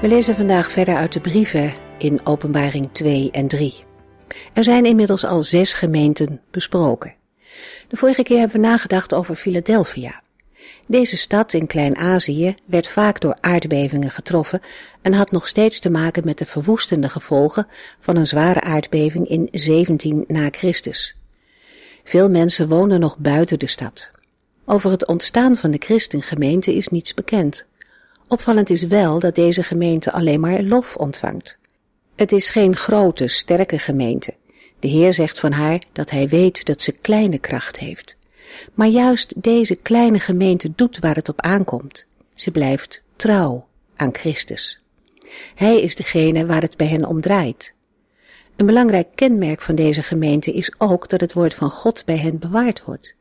We lezen vandaag verder uit de brieven in Openbaring 2 en 3. Er zijn inmiddels al zes gemeenten besproken. De vorige keer hebben we nagedacht over Philadelphia. Deze stad in Klein-Azië werd vaak door aardbevingen getroffen en had nog steeds te maken met de verwoestende gevolgen van een zware aardbeving in 17 na Christus. Veel mensen wonen nog buiten de stad. Over het ontstaan van de christengemeente is niets bekend. Opvallend is wel dat deze gemeente alleen maar lof ontvangt. Het is geen grote, sterke gemeente. De Heer zegt van haar dat hij weet dat ze kleine kracht heeft. Maar juist deze kleine gemeente doet waar het op aankomt. Ze blijft trouw aan Christus. Hij is degene waar het bij hen om draait. Een belangrijk kenmerk van deze gemeente is ook dat het woord van God bij hen bewaard wordt.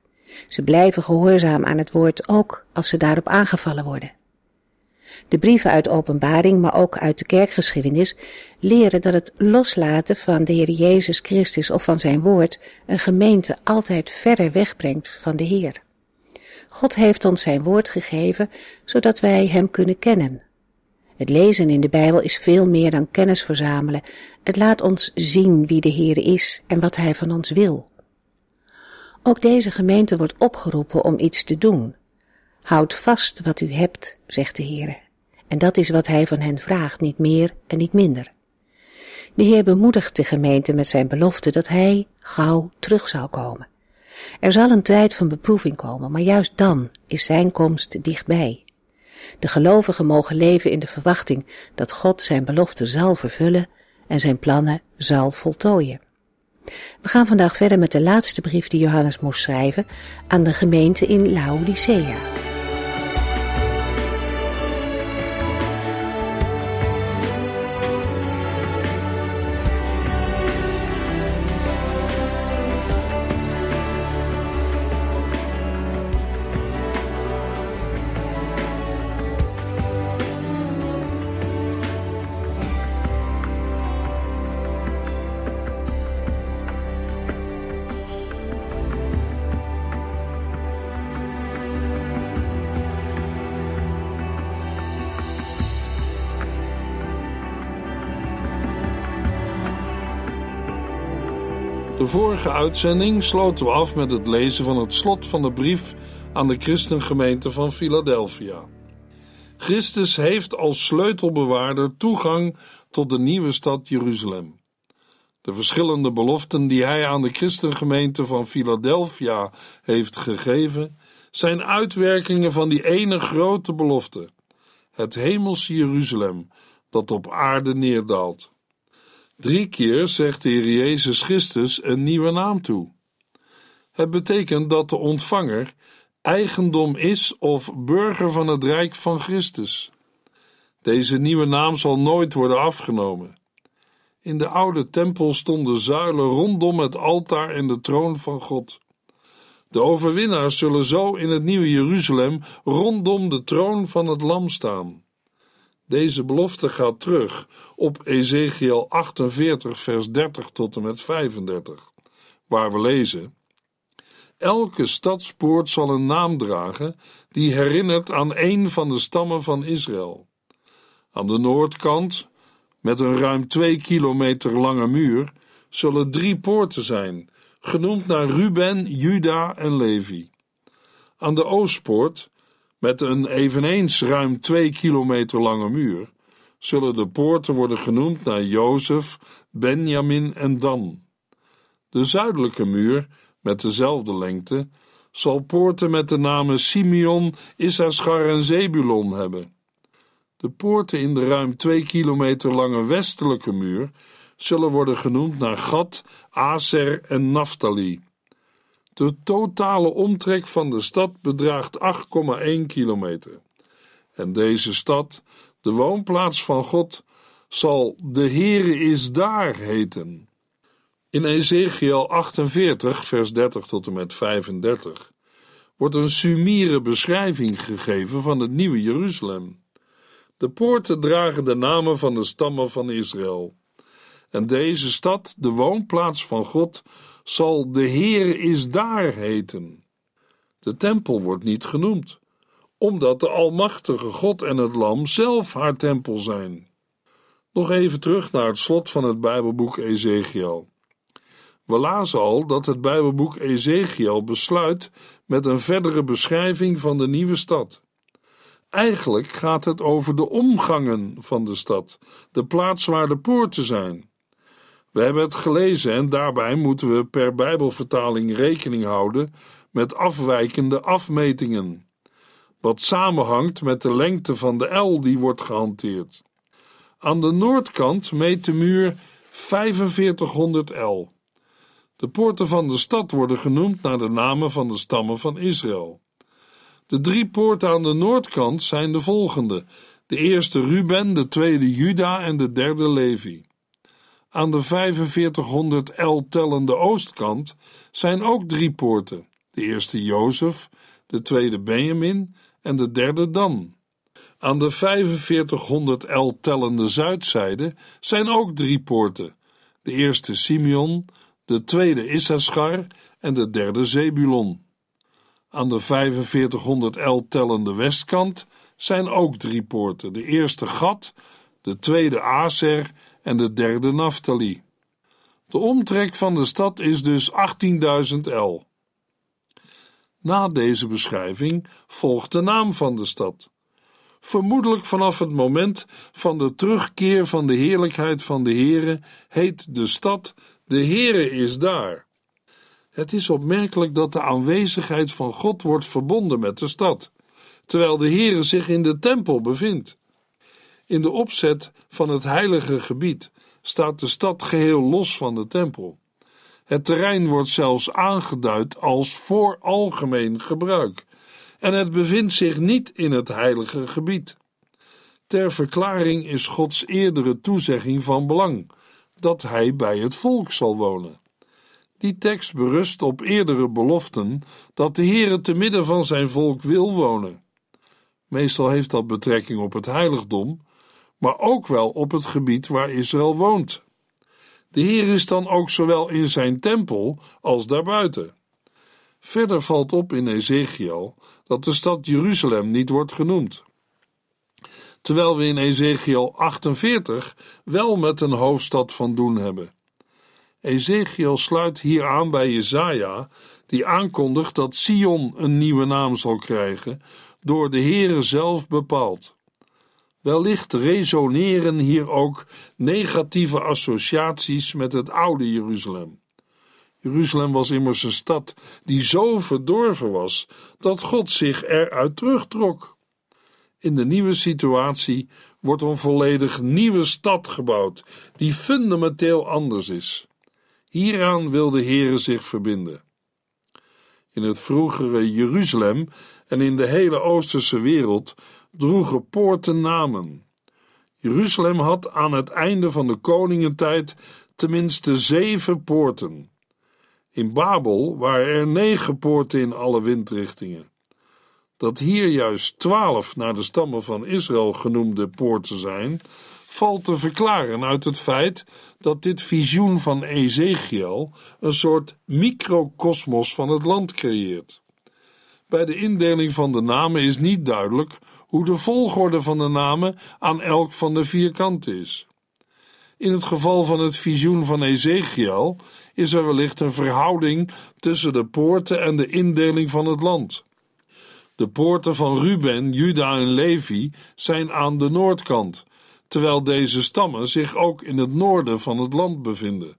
Ze blijven gehoorzaam aan het woord ook als ze daarop aangevallen worden. De brieven uit openbaring, maar ook uit de kerkgeschiedenis, leren dat het loslaten van de Heer Jezus Christus of van zijn woord een gemeente altijd verder wegbrengt van de Heer. God heeft ons zijn woord gegeven, zodat wij hem kunnen kennen. Het lezen in de Bijbel is veel meer dan kennis verzamelen. Het laat ons zien wie de Heer is en wat hij van ons wil. Ook deze gemeente wordt opgeroepen om iets te doen. Houd vast wat u hebt, zegt de Heer. En dat is wat hij van hen vraagt, niet meer en niet minder. De Heer bemoedigt de gemeente met zijn belofte dat hij gauw terug zal komen. Er zal een tijd van beproeving komen, maar juist dan is zijn komst dichtbij. De gelovigen mogen leven in de verwachting dat God zijn belofte zal vervullen en zijn plannen zal voltooien. We gaan vandaag verder met de laatste brief die Johannes moest schrijven aan de gemeente in Laodicea. De vorige uitzending sloten we af met het lezen van het slot van de brief aan de christengemeente van Philadelphia. Christus heeft als sleutelbewaarder toegang tot de nieuwe stad Jeruzalem. De verschillende beloften die hij aan de christengemeente van Philadelphia heeft gegeven, zijn uitwerkingen van die ene grote belofte: het hemelse Jeruzalem dat op aarde neerdaalt. Drie keer zegt de Heer Jezus Christus een nieuwe naam toe. Het betekent dat de ontvanger eigendom is of burger van het rijk van Christus. Deze nieuwe naam zal nooit worden afgenomen. In de oude tempel stonden zuilen rondom het altaar en de troon van God. De overwinnaars zullen zo in het nieuwe Jeruzalem rondom de troon van het Lam staan. Deze belofte gaat terug op Ezekiel 48, vers 30 tot en met 35, waar we lezen: Elke stadspoort zal een naam dragen die herinnert aan een van de stammen van Israël. Aan de noordkant, met een ruim twee kilometer lange muur, zullen drie poorten zijn, genoemd naar Ruben, Juda en Levi. Aan de oostpoort, met een eveneens ruim twee kilometer lange muur, zullen de poorten worden genoemd naar Jozef, Benjamin en Dan. De zuidelijke muur, met dezelfde lengte, zal poorten met de namen Simeon, Issachar en Zebulon hebben. De poorten in de ruim twee kilometer lange westelijke muur zullen worden genoemd naar Gad, Aser en Naphtali. De totale omtrek van de stad bedraagt 8,1 kilometer. En deze stad, de woonplaats van God, zal de Heere is daar heten. In Ezekiel 48, vers 30 tot en met 35 wordt een sumiere beschrijving gegeven van het nieuwe Jeruzalem. De poorten dragen de namen van de stammen van Israël. En deze stad, de woonplaats van God, zal de Heere is daar heten. De tempel wordt niet genoemd, omdat de Almachtige God en het Lam zelf haar tempel zijn. Nog even terug naar het slot van het Bijbelboek Ezekiel. We lazen al dat het Bijbelboek Ezekiel besluit met een verdere beschrijving van de nieuwe stad. Eigenlijk gaat het over de omgangen van de stad, de plaats waar de poorten zijn. We hebben het gelezen en daarbij moeten we per Bijbelvertaling rekening houden met afwijkende afmetingen, wat samenhangt met de lengte van de L die wordt gehanteerd. Aan de noordkant meet de muur 4500 L. De poorten van de stad worden genoemd naar de namen van de stammen van Israël. De drie poorten aan de noordkant zijn de volgende: de eerste Ruben, de tweede Juda en de derde Levi. Aan de 4500 L tellende oostkant zijn ook drie poorten: de eerste Jozef, de tweede Benjamin en de derde Dan. Aan de 4500 L tellende zuidzijde zijn ook drie poorten: de eerste Simeon, de tweede Issachar en de derde Zebulon. Aan de 4500 L tellende westkant zijn ook drie poorten: de eerste Gad, de tweede Aser en de derde Naphtali. De omtrek van de stad is dus 18.000 L. Na deze beschrijving volgt de naam van de stad. Vermoedelijk vanaf het moment van de terugkeer van de heerlijkheid van de Heere heet de stad De Heere is daar. Het is opmerkelijk dat de aanwezigheid van God wordt verbonden met de stad, terwijl de Heere zich in de tempel bevindt. In de opzet van het heilige gebied staat de stad geheel los van de tempel. Het terrein wordt zelfs aangeduid als voor algemeen gebruik, en het bevindt zich niet in het heilige gebied. Ter verklaring is Gods eerdere toezegging van belang, dat hij bij het volk zal wonen. Die tekst berust op eerdere beloften dat de Heere te midden van zijn volk wil wonen. Meestal heeft dat betrekking op het heiligdom, maar ook wel op het gebied waar Israël woont. De Heer is dan ook zowel in zijn tempel als daarbuiten. Verder valt op in Ezekiel dat de stad Jeruzalem niet wordt genoemd. Terwijl we in Ezekiel 48 wel met een hoofdstad van doen hebben. Ezekiel sluit hier aan bij Jesaja, die aankondigt dat Sion een nieuwe naam zal krijgen, door de Heere zelf bepaald. Wellicht resoneren hier ook negatieve associaties met het oude Jeruzalem. Jeruzalem was immers een stad die zo verdorven was dat God zich eruit terugtrok. In de nieuwe situatie wordt een volledig nieuwe stad gebouwd, die fundamenteel anders is. Hieraan wil de Heere zich verbinden. In het vroegere Jeruzalem en in de hele Oosterse wereld droegen poorten namen. Jeruzalem had aan het einde van de koningentijd tenminste zeven poorten. In Babel waren er negen poorten in alle windrichtingen. Dat hier juist twaalf naar de stammen van Israël genoemde poorten zijn, valt te verklaren uit het feit dat dit visioen van Ezekiel een soort microcosmos van het land creëert. Bij de indeling van de namen is niet duidelijk hoe de volgorde van de namen aan elk van de vier kanten is. In het geval van het visioen van Ezekiel is er wellicht een verhouding tussen de poorten en de indeling van het land. De poorten van Ruben, Juda en Levi zijn aan de noordkant, terwijl deze stammen zich ook in het noorden van het land bevinden.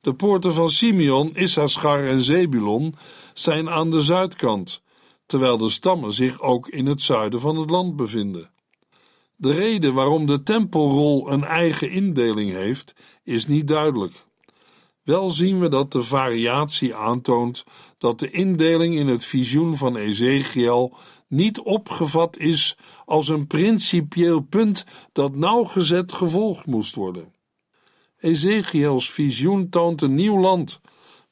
De poorten van Simeon, Issachar en Zebulon zijn aan de zuidkant, terwijl de stammen zich ook in het zuiden van het land bevinden. De reden waarom de tempelrol een eigen indeling heeft, is niet duidelijk. Wel zien we dat de variatie aantoont dat de indeling in het visioen van Ezekiel niet opgevat is als een principieel punt dat nauwgezet gevolgd moest worden. Ezekiels visioen toont een nieuw land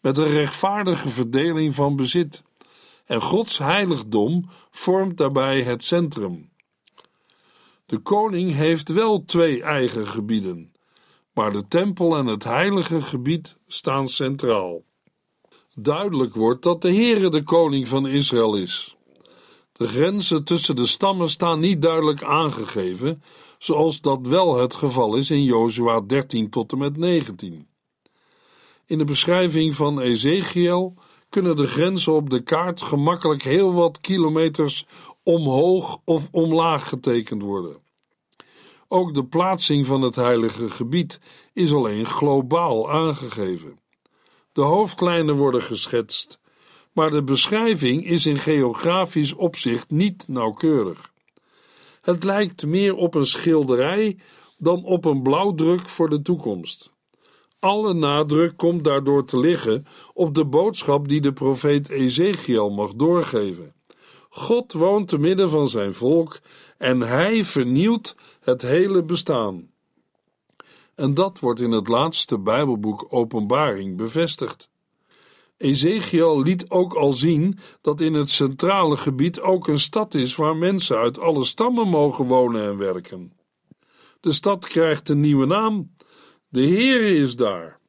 met een rechtvaardige verdeling van bezit, en Gods heiligdom vormt daarbij het centrum. De koning heeft wel twee eigen gebieden, maar de tempel en het heilige gebied staan centraal. Duidelijk wordt dat de Heere de koning van Israël is. De grenzen tussen de stammen staan niet duidelijk aangegeven, zoals dat wel het geval is in Jozua 13 tot en met 19. In de beschrijving van Ezekiel kunnen de grenzen op de kaart gemakkelijk heel wat kilometers omhoog of omlaag getekend worden. Ook de plaatsing van het heilige gebied is alleen globaal aangegeven. De hoofdlijnen worden geschetst, maar de beschrijving is in geografisch opzicht niet nauwkeurig. Het lijkt meer op een schilderij dan op een blauwdruk voor de toekomst. Alle nadruk komt daardoor te liggen op de boodschap die de profeet Ezekiel mag doorgeven. God woont te midden van zijn volk en hij vernielt het hele bestaan. En dat wordt in het laatste Bijbelboek Openbaring bevestigd. Ezekiel liet ook al zien dat in het centrale gebied ook een stad is waar mensen uit alle stammen mogen wonen en werken. De stad krijgt een nieuwe naam. De Heere is daar.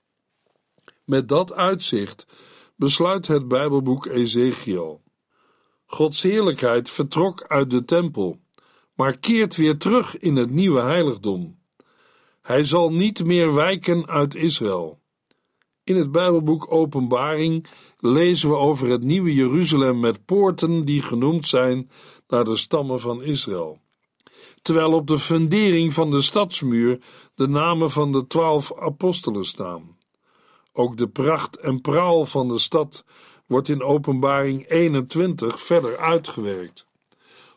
Met dat uitzicht besluit het Bijbelboek Ezekiel. Gods heerlijkheid vertrok uit de tempel, maar keert weer terug in het nieuwe heiligdom. Hij zal niet meer wijken uit Israël. In het Bijbelboek Openbaring lezen we over het nieuwe Jeruzalem met poorten die genoemd zijn naar de stammen van Israël. Terwijl op de fundering van de stadsmuur de namen van de twaalf apostelen staan. Ook de pracht en praal van de stad wordt in Openbaring 21 verder uitgewerkt.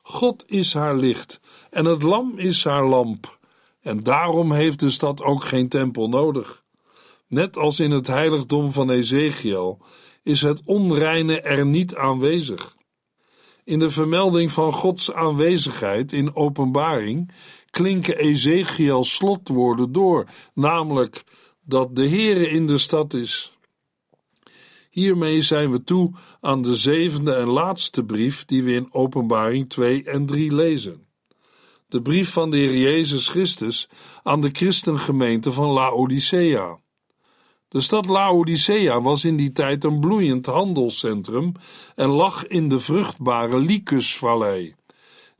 God is haar licht en het lam is haar lamp, en daarom heeft de stad ook geen tempel nodig. Net als in het heiligdom van Ezekiel is het onreine er niet aanwezig. In de vermelding van Gods aanwezigheid in Openbaring klinken Ezekiels slotwoorden door, namelijk dat de Heere in de stad is. Hiermee zijn we toe aan de zevende en laatste brief die we in Openbaring 2 en 3 lezen. De brief van de Heer Jezus Christus aan de christengemeente van Laodicea. De stad Laodicea was in die tijd een bloeiend handelscentrum en lag in de vruchtbare Lycusvallei,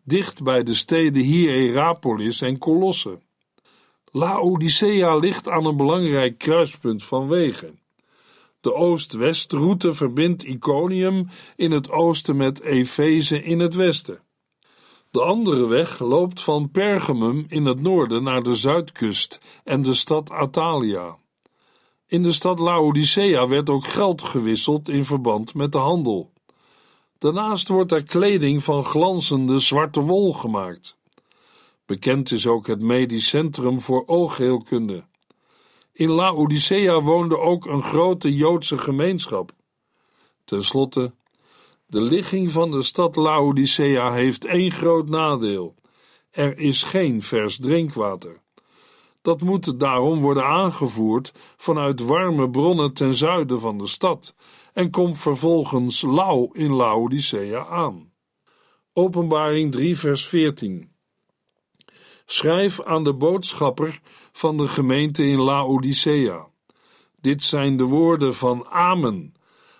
dicht bij de steden Hierapolis en Colosse. Laodicea ligt aan een belangrijk kruispunt van wegen. De oost-west-route verbindt Iconium in het oosten met Efeze in het westen. De andere weg loopt van Pergamum in het noorden naar de zuidkust en de stad Atalia. In de stad Laodicea werd ook geld gewisseld in verband met de handel. Daarnaast wordt er kleding van glanzende zwarte wol gemaakt. Bekend is ook het medisch centrum voor oogheelkunde. In Laodicea woonde ook een grote Joodse gemeenschap. Ten slotte, de ligging van de stad Laodicea heeft één groot nadeel: er is geen vers drinkwater. Dat moet daarom worden aangevoerd vanuit warme bronnen ten zuiden van de stad en komt vervolgens lauw in Laodicea aan. Openbaring 3, vers 14. Schrijf aan de boodschapper van de gemeente in Laodicea. Dit zijn de woorden van Amen,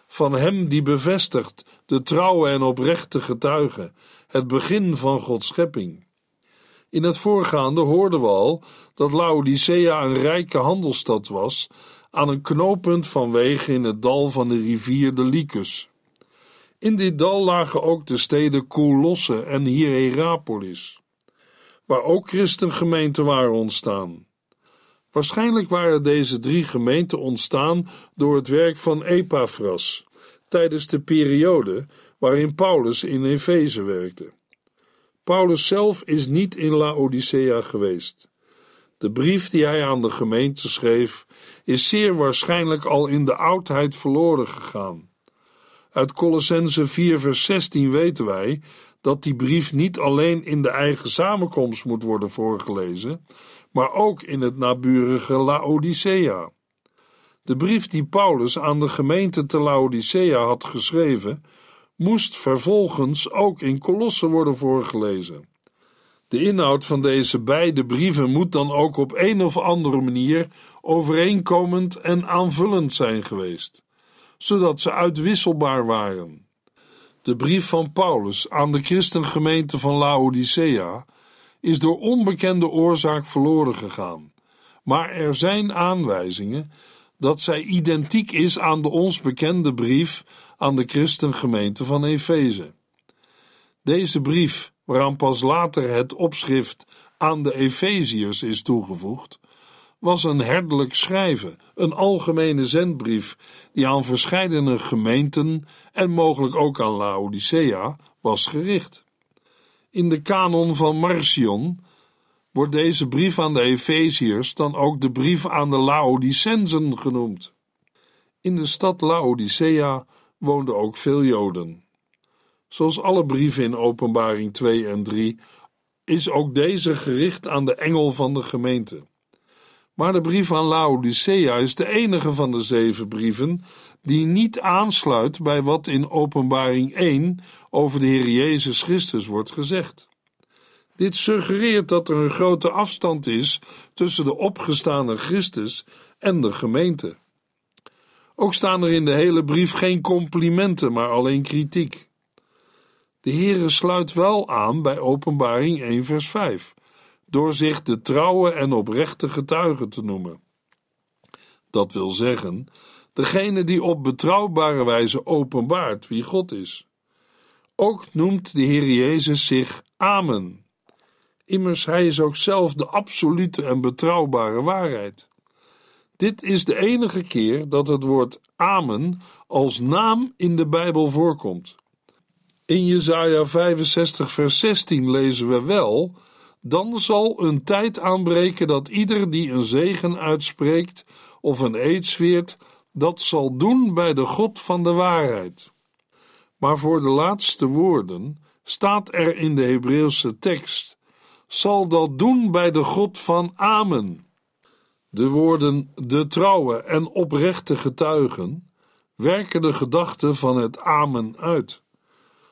van hem die bevestigt de trouwe en oprechte getuige, het begin van Gods schepping. In het voorgaande hoorden we al dat Laodicea een rijke handelsstad was aan een knooppunt van wegen in het dal van de rivier de Lycus. In dit dal lagen ook de steden Kolosse en Hierapolis, waar ook christengemeenten waren ontstaan. Waarschijnlijk waren deze drie gemeenten ontstaan door het werk van Epaphras tijdens de periode waarin Paulus in Efeze werkte. Paulus zelf is niet in Laodicea geweest. De brief die hij aan de gemeente schreef, is zeer waarschijnlijk al in de oudheid verloren gegaan. Uit Colossense 4 vers 16 weten wij dat die brief niet alleen in de eigen samenkomst moet worden voorgelezen, maar ook in het naburige Laodicea. De brief die Paulus aan de gemeente te Laodicea had geschreven, moest vervolgens ook in Colosse worden voorgelezen. De inhoud van deze beide brieven moet dan ook op een of andere manier overeenkomend en aanvullend zijn geweest, zodat ze uitwisselbaar waren. De brief van Paulus aan de christengemeente van Laodicea is door onbekende oorzaak verloren gegaan, maar er zijn aanwijzingen dat zij identiek is aan de ons bekende brief aan de christengemeente van Efeze. Deze brief, waaraan pas later het opschrift aan de Efeziërs is toegevoegd, was een herderlijk schrijven, een algemene zendbrief die aan verscheidene gemeenten en mogelijk ook aan Laodicea was gericht. In de kanon van Marcion wordt deze brief aan de Efeziërs dan ook de brief aan de Laodicensen genoemd. In de stad Laodicea woonden ook veel Joden. Zoals alle brieven in Openbaring 2 en 3 is ook deze gericht aan de engel van de gemeente. Maar de brief aan Laodicea is de enige van de zeven brieven die niet aansluit bij wat in Openbaring 1 over de Heer Jezus Christus wordt gezegd. Dit suggereert dat er een grote afstand is tussen de opgestane Christus en de gemeente. Ook staan er in de hele brief geen complimenten, maar alleen kritiek. De Heere sluit wel aan bij Openbaring 1 vers 5, door zich de trouwe en oprechte getuige te noemen. Dat wil zeggen, degene die op betrouwbare wijze openbaart wie God is. Ook noemt de Heer Jezus zich Amen. Immers, hij is ook zelf de absolute en betrouwbare waarheid. Dit is de enige keer dat het woord Amen als naam in de Bijbel voorkomt. In Jesaja 65 vers 16 lezen we wel: Dan zal een tijd aanbreken dat ieder die een zegen uitspreekt of een eed zweert, dat zal doen bij de God van de waarheid. Maar voor de laatste woorden staat er in de Hebreeuwse tekst: zal dat doen bij de God van Amen. De woorden de trouwe en oprechte getuigen werken de gedachte van het Amen uit.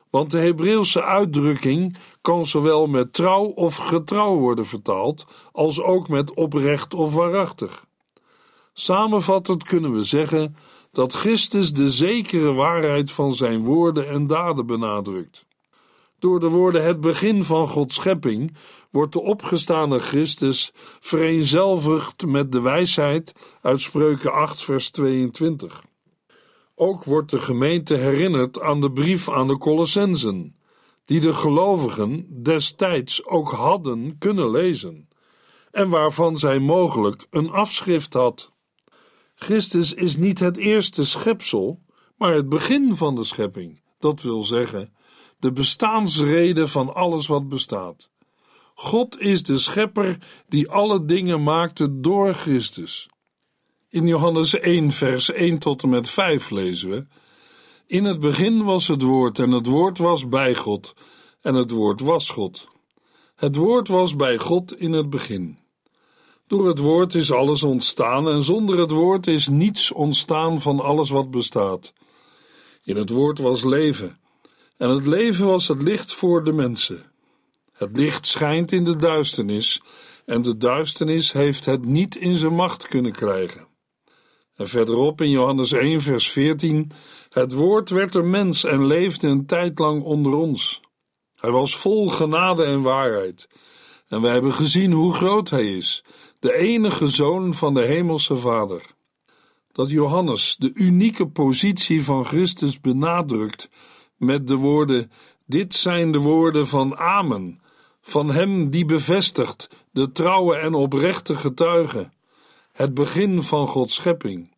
Want de Hebreeuwse uitdrukking kan zowel met trouw of getrouw worden vertaald, als ook met oprecht of waarachtig. Samenvattend kunnen we zeggen dat Christus de zekere waarheid van zijn woorden en daden benadrukt. Door de woorden het begin van Gods schepping wordt de opgestane Christus vereenzelvigd met de wijsheid uit Spreuken 8 vers 22. Ook wordt de gemeente herinnerd aan de brief aan de Colossensen, die de gelovigen destijds ook hadden kunnen lezen, en waarvan zij mogelijk een afschrift had. Christus is niet het eerste schepsel, maar het begin van de schepping, dat wil zeggen, de bestaansrede van alles wat bestaat. God is de schepper die alle dingen maakte door Christus. In Johannes 1, vers 1 tot en met 5 lezen we: In het begin was het woord, en het woord was bij God, en het woord was God. Het woord was bij God in het begin. Door het woord is alles ontstaan, en zonder het woord is niets ontstaan van alles wat bestaat. In het woord was leven, en het leven was het licht voor de mensen. Het licht schijnt in de duisternis, en de duisternis heeft het niet in zijn macht kunnen krijgen. En verderop in Johannes 1, vers 14: Het woord werd een mens en leefde een tijd lang onder ons. Hij was vol genade en waarheid. En wij hebben gezien hoe groot hij is, de enige zoon van de Hemelse Vader. Dat Johannes de unieke positie van Christus benadrukt met de woorden: Dit zijn de woorden van Amen, van Hem die bevestigt de trouwe en oprechte getuige, het begin van Gods schepping.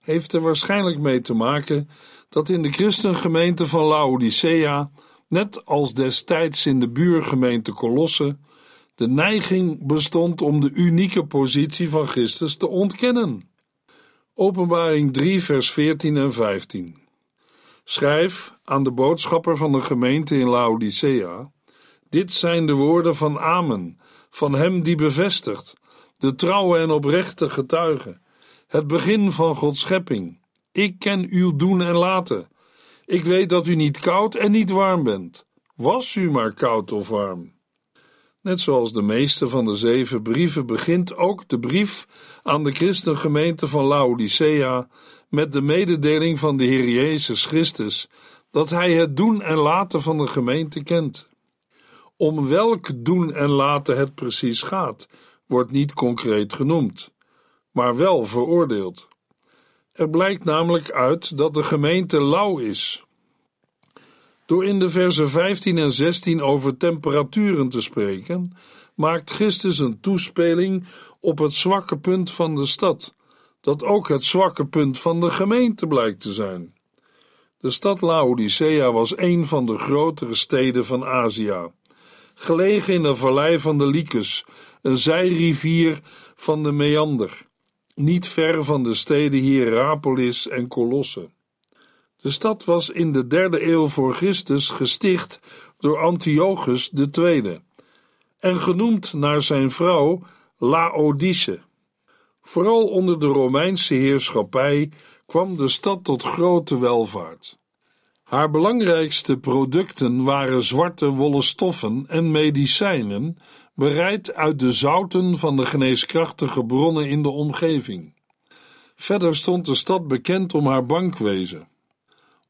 Heeft er waarschijnlijk mee te maken dat in de christengemeente van Laodicea, net als destijds in de buurgemeente Colosse, De neiging bestond om de unieke positie van Christus te ontkennen. Openbaring 3, vers 14 en 15. Schrijf aan de boodschapper van de gemeente in Laodicea: Dit zijn de woorden van Amen, van hem die bevestigt, de trouwe en oprechte getuige, het begin van Gods schepping. Ik ken uw doen en laten. Ik weet dat u niet koud en niet warm bent. Was u maar koud of warm. Net zoals de meeste van de zeven brieven begint ook de brief aan de christengemeente van Laodicea met de mededeling van de Heer Jezus Christus dat hij het doen en laten van de gemeente kent. Om welk doen en laten het precies gaat, wordt niet concreet genoemd, maar wel veroordeeld. Er blijkt namelijk uit dat de gemeente lauw is. Door in de versen 15 en 16 over temperaturen te spreken, maakt Christus een toespeling op het zwakke punt van de stad, dat ook het zwakke punt van de gemeente blijkt te zijn. De stad Laodicea was een van de grotere steden van Azië, gelegen in de vallei van de Lycus, een zijrivier van de Meander, niet ver van de steden Hierapolis en Colosse. De stad was in de derde eeuw voor Christus gesticht door Antiochus II en genoemd naar zijn vrouw Laodice. Vooral onder de Romeinse heerschappij kwam de stad tot grote welvaart. Haar belangrijkste producten waren zwarte wollen stoffen en medicijnen, bereid uit de zouten van de geneeskrachtige bronnen in de omgeving. Verder stond de stad bekend om haar bankwezen.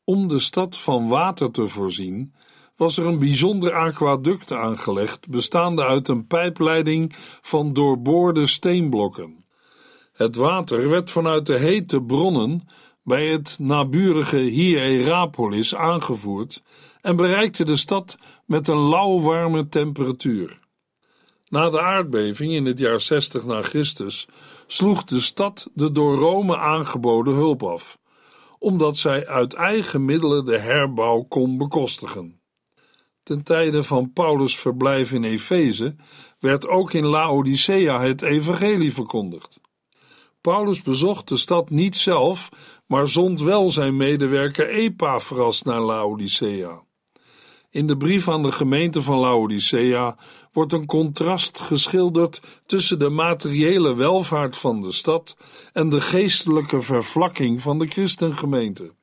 Om de stad van water te voorzien, was er een bijzonder aquaduct aangelegd, bestaande uit een pijpleiding van doorboorde steenblokken. Het water werd vanuit de hete bronnen bij het naburige Hierapolis aangevoerd en bereikte de stad met een lauwwarme temperatuur. Na de aardbeving in het jaar 60 na Christus sloeg de stad de door Rome aangeboden hulp af, omdat zij uit eigen middelen de herbouw kon bekostigen. Ten tijde van Paulus' verblijf in Efeze werd ook in Laodicea het evangelie verkondigd. Paulus bezocht de stad niet zelf, maar zond wel zijn medewerker Epaphras naar Laodicea. In de brief aan de gemeente van Laodicea wordt een contrast geschilderd tussen de materiële welvaart van de stad en de geestelijke vervlakking van de christengemeente.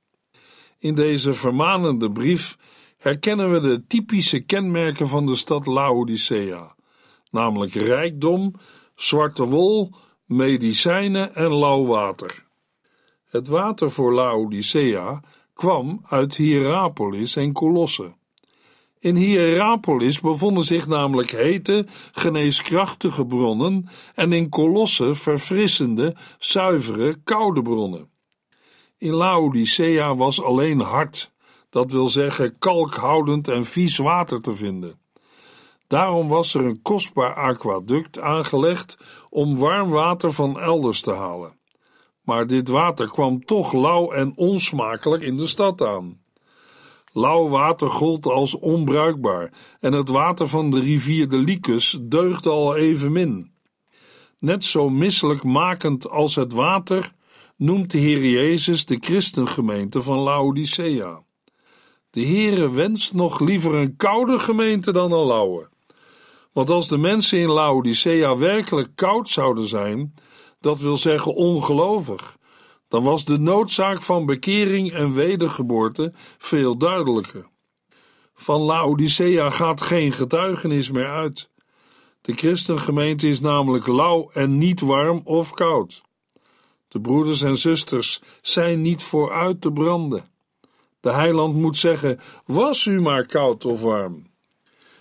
In deze vermanende brief herkennen we de typische kenmerken van de stad Laodicea, namelijk rijkdom, zwarte wol, medicijnen en lauw water. Het water voor Laodicea kwam uit Hierapolis en Colosse. In Hierapolis bevonden zich namelijk hete, geneeskrachtige bronnen en in Colosse verfrissende, zuivere, koude bronnen. In Laodicea was alleen hard, dat wil zeggen kalkhoudend en vies water te vinden. Daarom was er een kostbaar aquaduct aangelegd om warm water van elders te halen. Maar dit water kwam toch lauw en onsmakelijk in de stad aan. Lauw water gold als onbruikbaar en het water van de rivier de Lycus deugde al evenmin. Net zo misselijkmakend als het water noemt de Heer Jezus de christengemeente van Laodicea. De Heere wenst nog liever een koude gemeente dan een lauwe. Want als de mensen in Laodicea werkelijk koud zouden zijn, dat wil zeggen ongelovig, dan was de noodzaak van bekering en wedergeboorte veel duidelijker. Van Laodicea gaat geen getuigenis meer uit. De christengemeente is namelijk lauw en niet warm of koud. De broeders en zusters zijn niet voor uit te branden. De heiland moet zeggen: Was u maar koud of warm.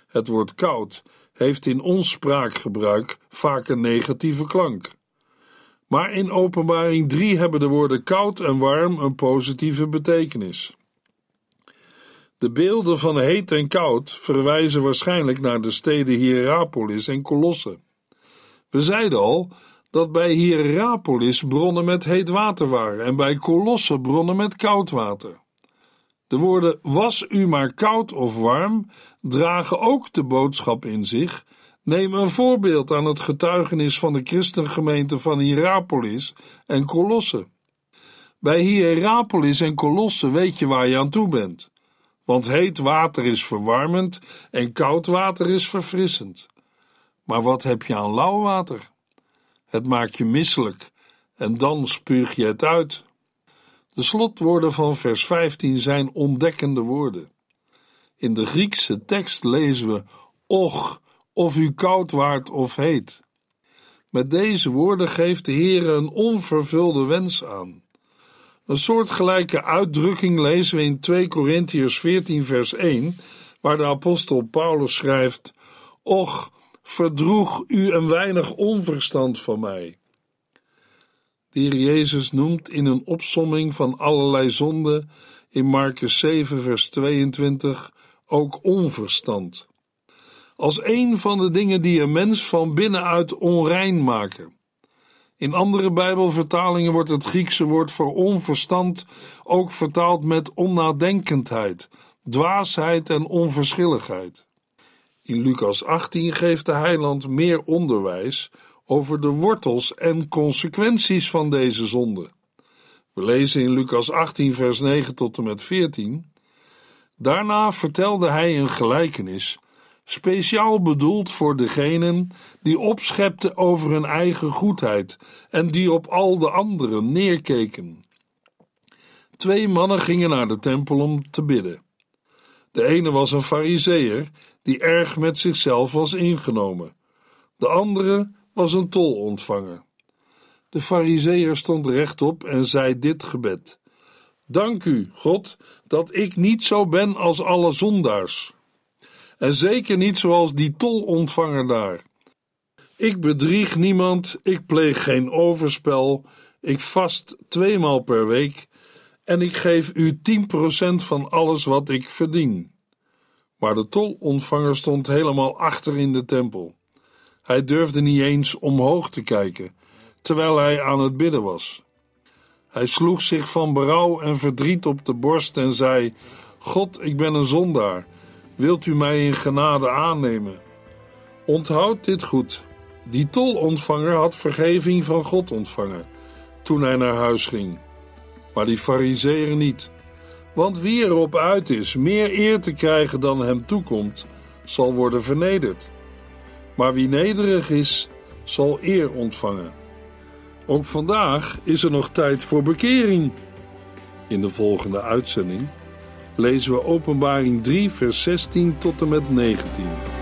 Het woord koud heeft in ons spraakgebruik vaak een negatieve klank. Maar in Openbaring 3 hebben de woorden koud en warm een positieve betekenis. De beelden van heet en koud verwijzen waarschijnlijk naar de steden Hierapolis en Colosse. We zeiden al dat bij Hierapolis bronnen met heet water waren en bij Colosse bronnen met koud water. De woorden was u maar koud of warm dragen ook de boodschap in zich Neem een voorbeeld aan het getuigenis van de christengemeente van Hierapolis en Colosse. Bij Hierapolis en Colosse weet je waar je aan toe bent, want heet water is verwarmend en koud water is verfrissend. Maar wat heb je aan lauw water? Het maakt je misselijk en dan spuug je het uit. De slotwoorden van vers 15 zijn ontdekkende woorden. In de Griekse tekst lezen we: Och, of u koud waart of heet. Met deze woorden geeft de Heer een onvervulde wens aan. Een soortgelijke uitdrukking lezen we in 2 Korintiërs 14 vers 1, waar de apostel Paulus schrijft: Och, verdroeg u een weinig onverstand van mij. Heer Jezus noemt in een opsomming van allerlei zonden in Marcus 7 vers 22 ook onverstand als een van de dingen die een mens van binnenuit onrein maken. In andere Bijbelvertalingen wordt het Griekse woord voor onverstand ook vertaald met onnadenkendheid, dwaasheid en onverschilligheid. In Lucas 18 geeft de heiland meer onderwijs over de wortels en consequenties van deze zonde. We lezen in Lucas 18, vers 9 tot en met 14. Daarna vertelde hij een gelijkenis speciaal bedoeld voor degenen die opschepten over hun eigen goedheid en die op al de anderen neerkeken. Twee mannen gingen naar de tempel om te bidden. De ene was een fariseer die erg met zichzelf was ingenomen. De andere was een tolontvanger. De fariseer stond rechtop en zei dit gebed: Dank u, God, dat ik niet zo ben als alle zondaars. En zeker niet zoals die tolontvanger daar. Ik bedrieg niemand, ik pleeg geen overspel, ik vast tweemaal per week en ik geef u 10% van alles wat ik verdien. Maar de tolontvanger stond helemaal achter in de tempel. Hij durfde niet eens omhoog te kijken, terwijl hij aan het bidden was. Hij sloeg zich van berouw en verdriet op de borst en zei: God, ik ben een zondaar wilt u mij in genade aannemen? Onthoud dit goed. Die tolontvanger had vergeving van God ontvangen toen hij naar huis ging. Maar die fariseer niet. Want wie erop uit is meer eer te krijgen dan hem toekomt, zal worden vernederd. Maar wie nederig is, zal eer ontvangen. Ook vandaag is er nog tijd voor bekering. In de volgende uitzending lezen we Openbaring 3, vers 16 tot en met 19.